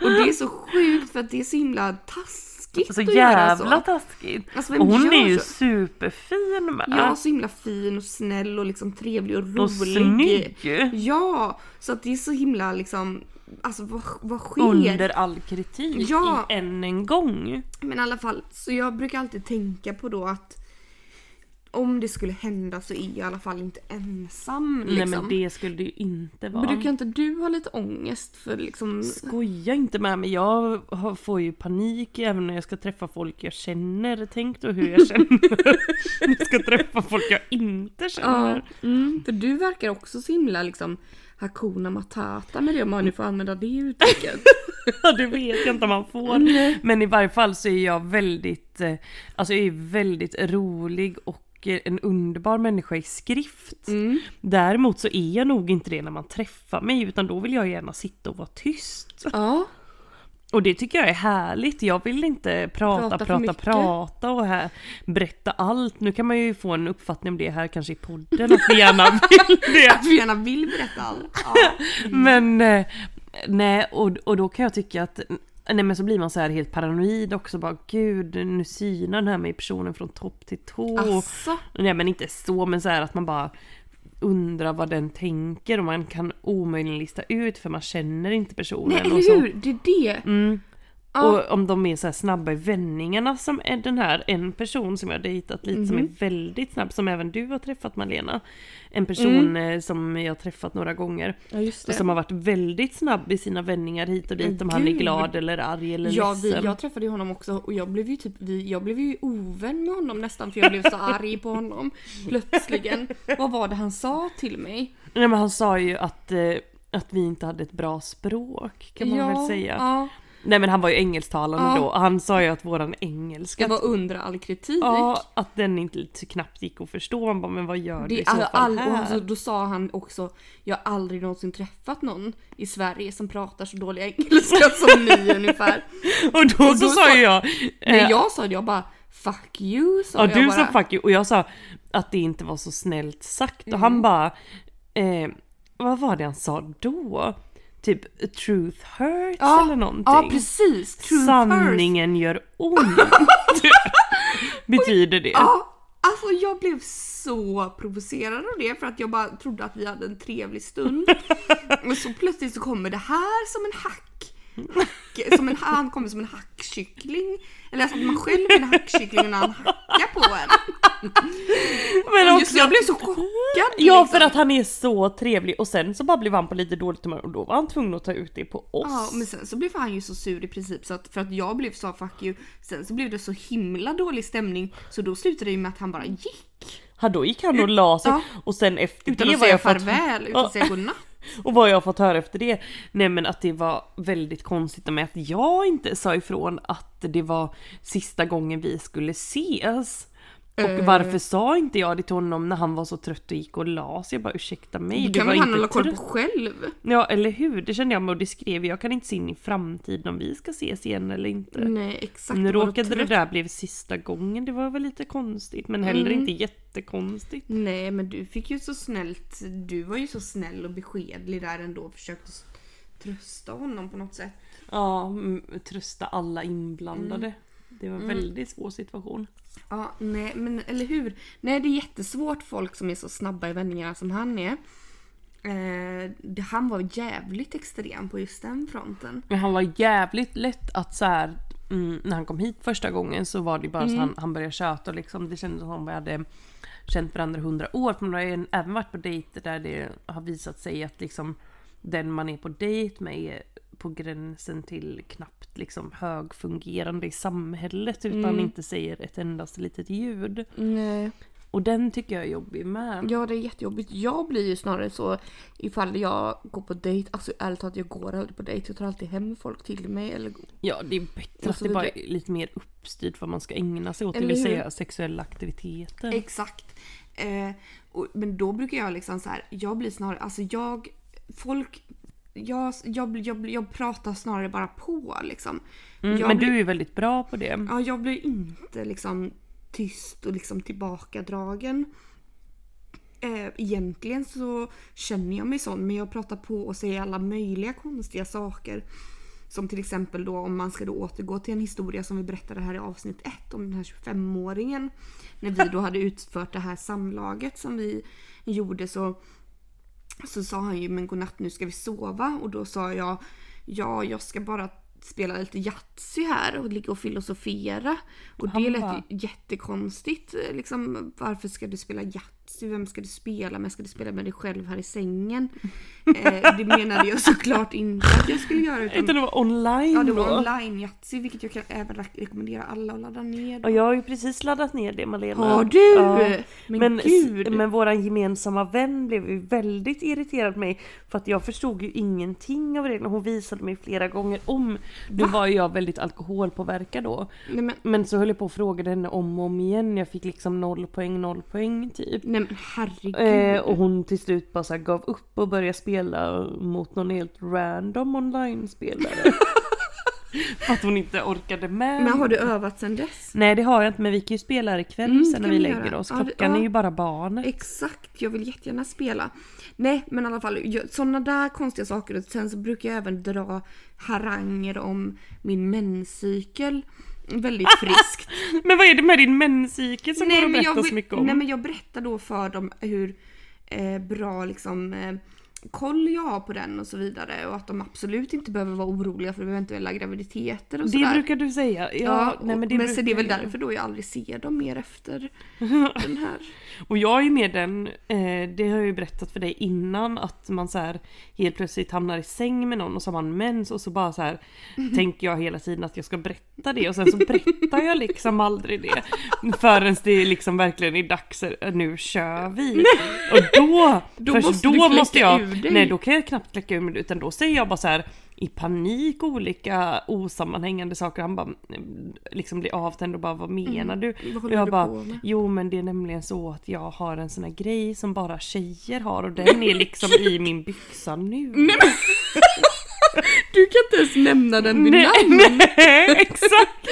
och det är så sjukt för att det är så himla taskigt Så att göra jävla så. taskigt. Alltså, och hon är ju så? superfin med. Ja, så himla fin och snäll och liksom trevlig och rolig. och snygg. Ja, så att det är så himla liksom, alltså vad, vad sker? Under all kritik Ja. i än en gång. Men i alla fall, så jag brukar alltid tänka på då att om det skulle hända så är jag i alla fall inte ensam. Liksom. Nej men det skulle det ju inte vara. Brukar inte du ha lite ångest för liksom... Skoja inte med mig, jag får ju panik även när jag ska träffa folk jag känner. Tänk då hur jag känner när jag ska träffa folk jag inte Ja, känner. mm, för du verkar också så himla liksom Hakuna Matata med det om man nu får använda det uttrycket. Ja, det vet jag inte om man får. Men i varje fall så är jag väldigt, eh, alltså jag är väldigt rolig och eh, en underbar människa i skrift. Mm. Däremot så är jag nog inte det när man träffar mig utan då vill jag gärna sitta och vara tyst. Ja, Och det tycker jag är härligt. Jag vill inte prata, Prata prata, prata och här berätta allt. Nu kan man ju få en uppfattning om det här kanske i podden, att vi gärna vill det. att du gärna vill berätta allt. Ja. Men eh, nej, och, och då kan jag tycka att Nej men så blir man så här helt paranoid också bara gud nu synar den här mig personen från topp till tå. Asså? Nej men inte så men så här att man bara undrar vad den tänker och man kan omöjligen lista ut för man känner inte personen. Nej eller hur, det är det. Mm. Ja. Och om de är så snabba i vändningarna som är den här, en person som jag har dejtat lite som är Mhm. väldigt snabb, som även du har träffat Malena. En person Mm. eh, som jag har träffat några gånger. Ja Och som har varit väldigt snabb i sina vändningar hit och dit Men om han är gud. glad eller arg eller Ja, vi, ledsen. jag träffade ju honom också och jag blev ju typ, vi, jag blev ju ovän med honom nästan för jag blev så arg på honom plötsligen. Vad var det han sa till mig? Nej men han sa ju att, eh, att vi inte hade ett bra språk kan man ja, väl säga. Ja, Nej men han var ju engelsktalande Ja. då. Han sa ju att våran engelska det var under all kritik. Ja, att den inte knappt gick att förstå. Man bara, men vad gör du i Det, så all, fall all, och här? alltså, då sa han också, jag har aldrig någonsin träffat någon i Sverige som pratar så dålig engelska som ni ungefär. Och då, Och så då sa sa- ju jag... Nej eh, jag sa det, jag bara fuck you sa ja, jag du bara. sa fuck you och jag sa att det inte var så snällt sagt. Och Mm. han bara... Eh, vad var det han sa då? Typ truth hurts ja, eller någonting. Ja precis, truth hurts. Sanningen gör ont. Betyder det. Ja, alltså jag blev så provocerad av det för att jag bara trodde att vi hade en trevlig stund. Och så plötsligt så kommer det här som en hack. Som en, han kommer som en hackkyckling. Eller alltså att man själv är en hackkyckling när han hackar på en. Men Just, jag blev så chockad. Ja liksom. för att han är så trevlig och sen så bara blev han på lite dåligt humör och då var han tvungen att ta ut det på oss. Ja, men sen så blev han ju så sur i princip så att för att jag blev så fuck you. Sen så blev det så himla dålig stämning så då slutade det ju med att han bara gick. Ja, då gick han och la sig Ja. och sen efter Utan det att var jag farväl, utan att säga godnatt. Och vad jag har fått höra efter det, nej men att det var väldigt konstigt med att jag inte sa ifrån att det var sista gången vi skulle ses. Och Eh. varför sa inte jag det till honom när han var så trött och gick och la sig? Jag bara ursäkta mig, Det kan väl han hålla koll på själv? Ja eller hur, det kände jag med och det skrev jag, kan inte se in i framtiden om vi ska ses igen eller inte. Nej exakt. Nu råkade det där blev sista gången, det var väl lite konstigt men heller Mm. inte jättekonstigt. Nej men du fick ju så snällt, du var ju så snäll och beskedlig där ändå och försökte trösta honom på något sätt. Ja, mm, trösta alla inblandade. Mm. Det var en väldigt svår situation. Ja, nej men eller hur? Nej det är jättesvårt folk som är så snabba i vändningarna som han är. Eh, han var jävligt extrem på just den fronten. Men han var jävligt lätt att så här, mm, när han kom hit första gången så var det bara så han, han började köta liksom. Det kändes som att vi hade känt varandra hundra år. För man har ju även varit på dejter där det har visat sig att liksom den man är på dejt med är på gränsen till knappt liksom högfungerande i samhället utan inte säger ett endast litet ljud. Nej. Och den tycker jag är jobbig med. Ja det är jättejobbigt. Jag blir ju snarare så ifall jag går på dejt, alltså ärligt talat jag går aldrig på dejt. Jag tar alltid hem folk till mig. Eller... Ja, det är bättre Och att det bara är lite mer uppstyrt vad man ska ägna sig åt, det Eller vill hur? säga sexuella aktiviteter. Exakt. Eh, och, men då brukar jag liksom så här, jag blir snarare, alltså jag, folk, jag, jag, jag, jag pratar snarare bara på liksom. Mm, men blir- du är väldigt bra på det. Ja, jag blir inte liksom tyst och liksom tillbakadragen. eh, egentligen så känner jag mig sån men jag pratar på och säger alla möjliga konstiga saker. Som till exempel då om man ska då återgå till en historia som vi berättade här i avsnitt 1 om den här 25-åringen. När vi då hade utfört det här samlaget som vi gjorde så, så sa han ju men godnatt nu ska vi sova och då sa jag ja jag ska bara spela lite Yatzy här och ligga och filosofera. Och Han det lät bara- jättekonstigt. Liksom, varför ska du spela Yatzy? Vem ska du spela med? Ska du spela med dig själv här i sängen? Eh, det menade jag såklart inte att jag skulle göra. Inte Utan, det var online ja, det då? var online Yatzy vilket jag kan även re- rekommendera alla att ladda ner. Och jag har ju precis laddat ner det Malena. Har du? Ja. Men, Men, gud! men våran gemensamma vän blev ju väldigt irriterad på mig för att jag förstod ju ingenting av reglerna. Hon visade mig flera gånger om. Nu var ju jag väldigt alkoholpåverkad då. nej, men, Men så höll jag på och frågade henne om och om igen. Jag fick liksom noll poäng, noll poäng typ. nej men herregud. Eh, och hon till slut bara så gav upp och började spela mot någon helt random online-spelare. för att hon inte orkade med. men har du övat sen dess? Nej det har jag inte men vi kan ju spela här ikväll Mm, sen när vi vi lägger göra. oss. Ja, det- Klockan ja. är ju bara barnet. Exakt, jag vill jättegärna spela. Nej men i alla fall, sådana där konstiga saker. Sen så brukar jag även dra haranger om min menscykel. Väldigt friskt. Men vad är det med din menscykel som går att berätta så mycket om? nej men jag berättar då för dem hur eh, bra liksom eh, koll jag har på den och så vidare. Och att de absolut inte behöver vara oroliga för eventuella graviditeter och det sådär. brukar du säga. Ja, Ja, nej, men det, men så det är väl därför då jag aldrig ser dem mer efter den här. Och jag är med den, eh, det har jag ju berättat för dig innan, att man så här helt plötsligt hamnar i säng med någon och så har man mens och så bara så här tänker jag hela tiden att jag ska berätta det och sen så berättar jag liksom aldrig det. Förrän det liksom verkligen är dags, eh, nu kör vi. Och då, Då först måste då måste jag, ur dig. nej då kan jag knappt kläcka ur mig utan då säger jag bara så här i panik olika osammanhängande saker. Han bara mm, liksom blir avtänd och bara vad menar du? Vad jag du bara, med? jo men det är nämligen så att jag har en sån här grej som bara tjejer har och den är liksom i min byxa nu. Du kan inte ens nämna den vid nej, namn! nej, exakt!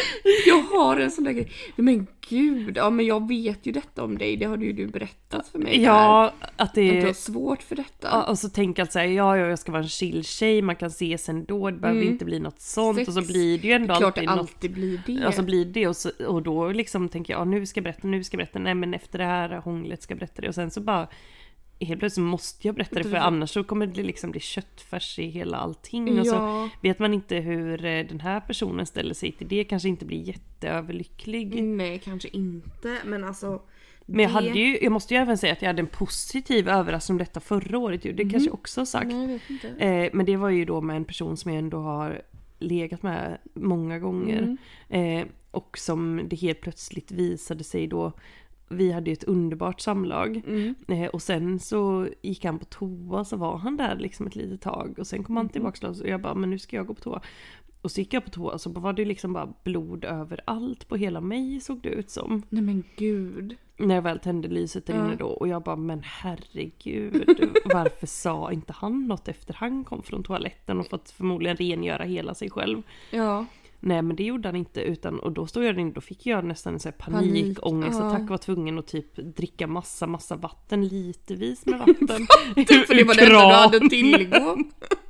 Jag har en sån där grej. Nej, Men gud, ja men jag vet ju detta om dig. Det har ju du berättat för mig. Ja, att där. Att du det har svårt för detta. Ja, och så tänker jag säga, ja, ja, jag ska vara en chill tjej, man kan ses ändå, det behöver Mm. inte bli något sånt. Och så Sex. blir det ju ändå det alltid något alltid blir det. Ja så blir det och, så, och då liksom tänker jag ja, nu ska jag berätta, nu ska jag berätta, nej men efter det här hånglet ska jag berätta det och sen så bara Helt plötsligt måste jag berätta det för annars så kommer det liksom bli köttfärs i hela allting och så ja. vet man inte hur eh, den här personen ställer sig till det, kanske inte blir jätteöverlycklig. Nej, kanske inte. Men alltså. Men jag hade ju, jag måste ju även säga att jag hade en positiv överraskning om detta förra året ju, det kanske jag också har sagt. Nej. Eh, men det var ju då med en person som jag ändå har legat med många gånger. Mm. Eh, och som det helt plötsligt visade sig då, vi hade ju ett underbart samlag. Mm. Eh, och sen så gick han på toa så var han där liksom ett litet tag. Och sen kom han tillbaka och jag bara, men nu ska jag gå på toa. Och så gick jag på toa så var det liksom bara blod överallt på hela mig såg det ut som. Nej men gud. När jag väl tände lyset där Ja. inne då och jag bara men herregud varför sa inte han något efter han kom från toaletten och fått förmodligen rengöra hela sig själv. Ja. Nej men det gjorde han inte utan och då stod jag inne då fick jag nästan en sån här Panik, panikångestattack ja. och var tvungen att typ dricka massa massa vatten litervis med vatten. För det var det enda du hade att tillgå.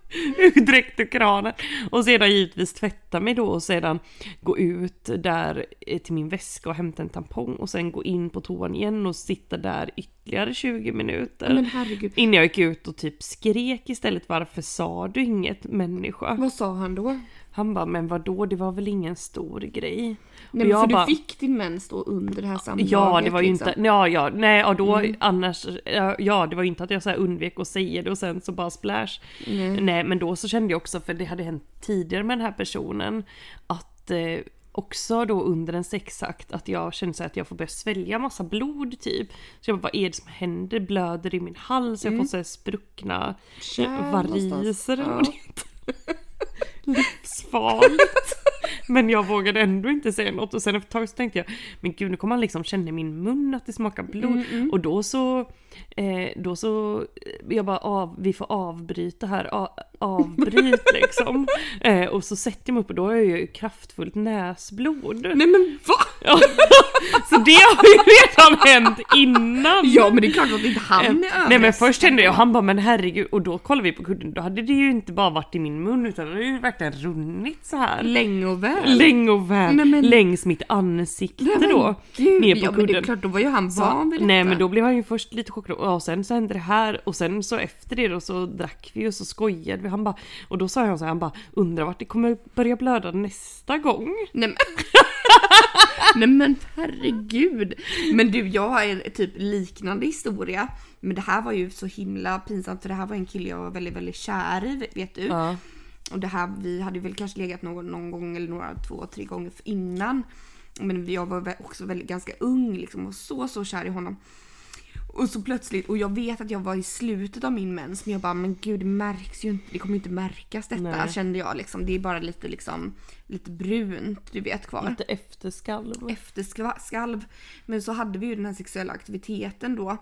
direkt ur kranen. Och sedan givetvis tvätta mig då och sedan gå ut där eh, till min väska och hämta en tampong och sen gå in på toan igen och sitta där ytterligare 20 minuter. Innan jag gick ut och typ skrek istället varför sa du inget människa? Vad sa han då? Han bara men vadå det var väl ingen stor grej. Nej, men för bara- du fick din mens då under det här samlaget? Ja det var ju liksom. inte, ja ja, nej och då Mm. annars, ja, ja det var ju inte att jag så undvek att säga det och sen så bara splash. Nej. Nej men då så kände jag också, för det hade hänt tidigare med den här personen, att eh, också då under en sexakt att jag kände så att jag får börja svälja massa blod typ. Så jag bara, vad är det som händer? Blöder i min hals? Jag får så spruckna Kärl variser eller Ja. Vad det heter. Livsfarligt. Men jag vågade ändå inte säga något och sen efter ett tag så tänkte jag men gud nu kommer han liksom känna i min mun att det smakar blod. Mm, Och då så, eh, då så, eh, jag bara av, vi får avbryta här, A, avbryt liksom. Eh, och så sätter jag mig upp och då har jag ju kraftfullt näsblod. Nej men va? Så det har ju redan hänt innan. Ja men det är klart att inte han är Nej men överraskad. först hände det och han bara men herregud och då kollade vi på kudden då hade det ju inte bara varit i min mun utan det hade ju verkligen runnit så här. Länge och väl. Länge och väl Nej, men- längs mitt ansikte Nej, men då. Gud, ner på ja, men det är kudden. klart, då var ju han Så- van vid detta. Nej men då blev han ju först lite chockad och sen så hände det här och sen så efter det då så drack vi och så skojade vi. Han bara, och då sa han så här, han bara undrar vart det kommer börja blöda nästa gång. Nej men, Nej, men herregud. Men du, jag har en typ liknande historia. Men det här var ju så himla pinsamt för det här var en kille jag var väldigt, väldigt kär i, vet du. Ja. Och det här, vi hade väl kanske legat någon, någon gång eller några, två, tre gånger innan. Men jag var också väldigt ganska ung liksom och så, så kär i honom. Och så plötsligt, och jag vet att jag var i slutet av min mens men jag bara men gud det märks ju inte, det kommer inte märkas detta Nej. kände jag liksom. Det är bara lite liksom, lite brunt du vet kvar Lite efterskalv. efterskalv. Men så hade vi ju den här sexuella aktiviteten då.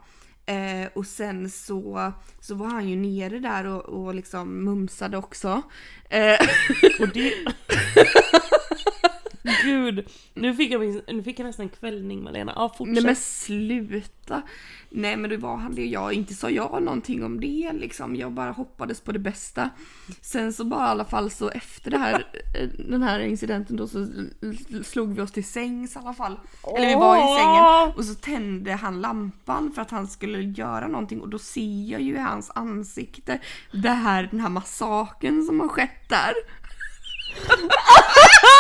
Eh, och sen så, så var han ju nere där och, och liksom mumsade också. Eh, Och det... Gud, nu fick, jag, min- nu fick jag nästan kvällning Malena. Ja fortsätt. nej men sluta! Nej men det var han det jag, inte sa jag någonting om det liksom. Jag bara hoppades på det bästa. Sen så bara i alla fall så efter det här, eh, den här incidenten då så slog vi oss till sängs i alla fall. Eller vi var i sängen och så tände han lampan för att han skulle göra någonting och då ser jag ju i hans ansikte det här, den här massaken som har skett där.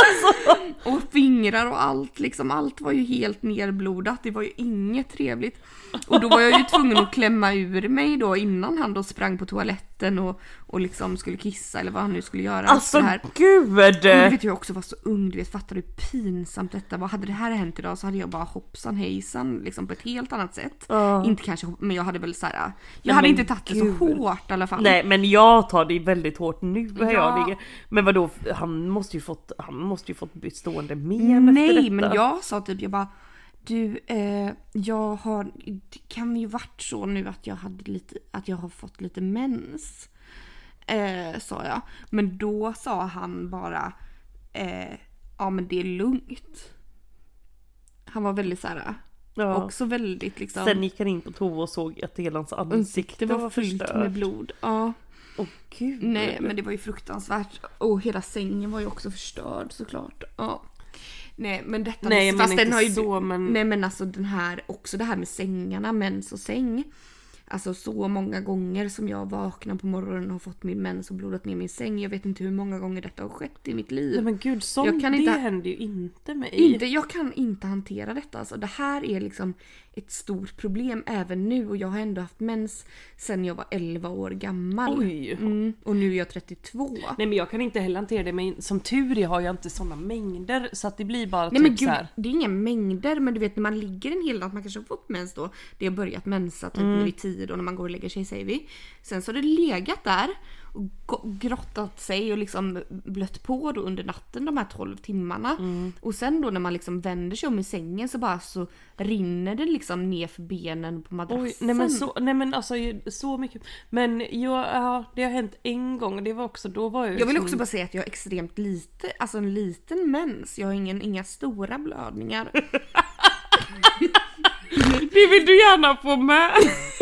Alltså. Och fingrar och allt liksom, allt var ju helt nerblodat, det var ju inget trevligt. Och då var jag ju tvungen att klämma ur mig då innan han då sprang på toaletten och, och liksom skulle kissa eller vad han nu skulle göra. Alltså Så här. gud! Men du vet jag också var så ung, du vet fattar du hur pinsamt detta var? Hade det här hänt idag så hade jag bara hoppsan hejsan liksom på ett helt annat sätt. Ja. Inte kanske men jag hade väl såhär, jag Nej, hade inte tagit det så hårt i alla fall. Nej men jag tar det väldigt hårt nu här Ja. jag ligger. Men vadå, han måste ju fått, han måste ju fått bestående men efter Nej detta. men jag sa typ jag bara du, eh, jag har, det kan ju varit så nu att jag hade lite, att jag har fått lite mens. Eh, sa jag. Men då sa han bara, eh, ja men det är lugnt. Han var väldigt såhär, ja. också väldigt liksom. Sen gick han in på toa och såg att hela hans ansikte det var fyllt med blod. Ja. Åh gud. Nej men det var ju fruktansvärt. Och hela sängen var ju också förstörd såklart. Ja. Nej men detta Nej, jag fast menar den har ju, så, men- Nej men alltså den här, också det här med sängarna, mens och säng. Alltså så många gånger som jag vaknar på morgonen och har fått min mens och blodat ner min säng. Jag vet inte hur många gånger detta har skett i mitt liv. Nej men gud, sånt, det inte- händer ju inte mig. Inte, jag kan inte hantera detta. Alltså, det här är liksom ett stort problem även nu och jag har ändå haft mens sen jag var 11 år gammal. Oj. Mm, och nu är jag 32. Nej men jag kan inte heller hantera det men som tur är har jag inte såna mängder så att det blir bara Nej typ men så gud, här. det är inga mängder men du vet när man ligger en hel natt, man kanske har fått mens då. Det har börjat mensa typ nu vid tio då när man går och lägger sig säger vi. Sen så har det legat där grottat sig och liksom blött på då under natten de här 12 timmarna. Och sen då när man liksom vänder sig om i sängen så bara så rinner det liksom ner för benen på madrassen. Oj, nej men så, nej men alltså så mycket. Men ja, ja, det har hänt en gång det var också, då var jag Jag vill liksom- också bara säga att jag har extremt lite, alltså en liten mens. Jag har ingen, inga stora blödningar. Det vill du gärna få med!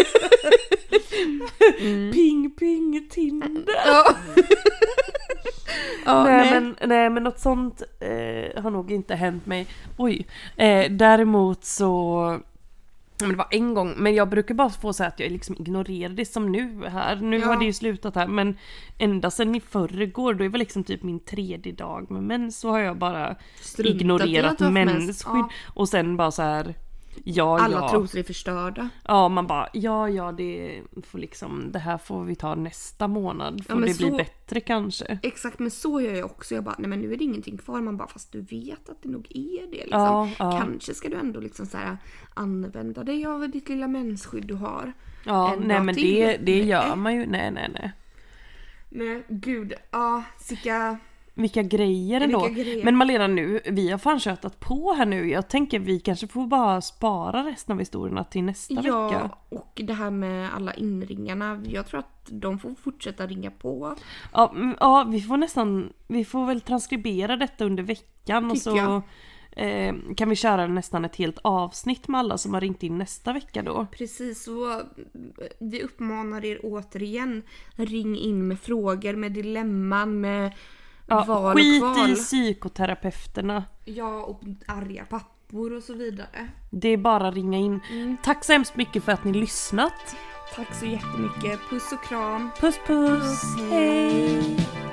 Mm. Ping ping Tinder! ja, ja, nej, Men, nej men något sånt eh, har nog inte hänt mig. Oj. Eh, däremot så men det var en gång, men jag brukar bara få säga att jag liksom ignorerar det som nu här. Nu Ja. har det ju slutat här men ända sedan i förrgår, då är väl liksom typ min tredje dag med mens så har jag bara Struntat ignorerat mensskydd. Ja. Och sen bara så här. Ja, Alla ja. trosor är förstörda. Ja, man bara ja, ja, det får liksom, det här får vi ta nästa månad. Får men det bli så- bättre kanske? Exakt men så gör jag också. Jag bara nej men nu är det ingenting kvar. Man bara fast du vet att det nog är det liksom. Ja, ja. Kanske ska du ändå liksom så här använda dig av ditt lilla mensskydd du har. Ja, nej men till. det, det gör man ju. Nej, nej, nej. Nej gud, ja sicka. Vilka grejer Vilka ändå. grejer. Men Malena nu, vi har fan tjötat på här nu. Jag tänker vi kanske får bara spara resten av historierna till nästa vecka. Ja och det här med alla inringarna. Jag tror att de får fortsätta ringa på. Ja, mm, ja, vi får nästan, vi får väl transkribera detta under veckan och så jag. eh, kan vi köra nästan ett helt avsnitt med alla som har ringt in nästa vecka då. Precis, så vi uppmanar er återigen. Ring in med frågor, med dilemman, med Ja, val skit och kval. i psykoterapeuterna. Ja, och arga pappor och så vidare. Det är bara att ringa in. Mm. Tack så hemskt mycket för att ni lyssnat. Tack så jättemycket. Puss och kram. Puss puss! Puss, hej.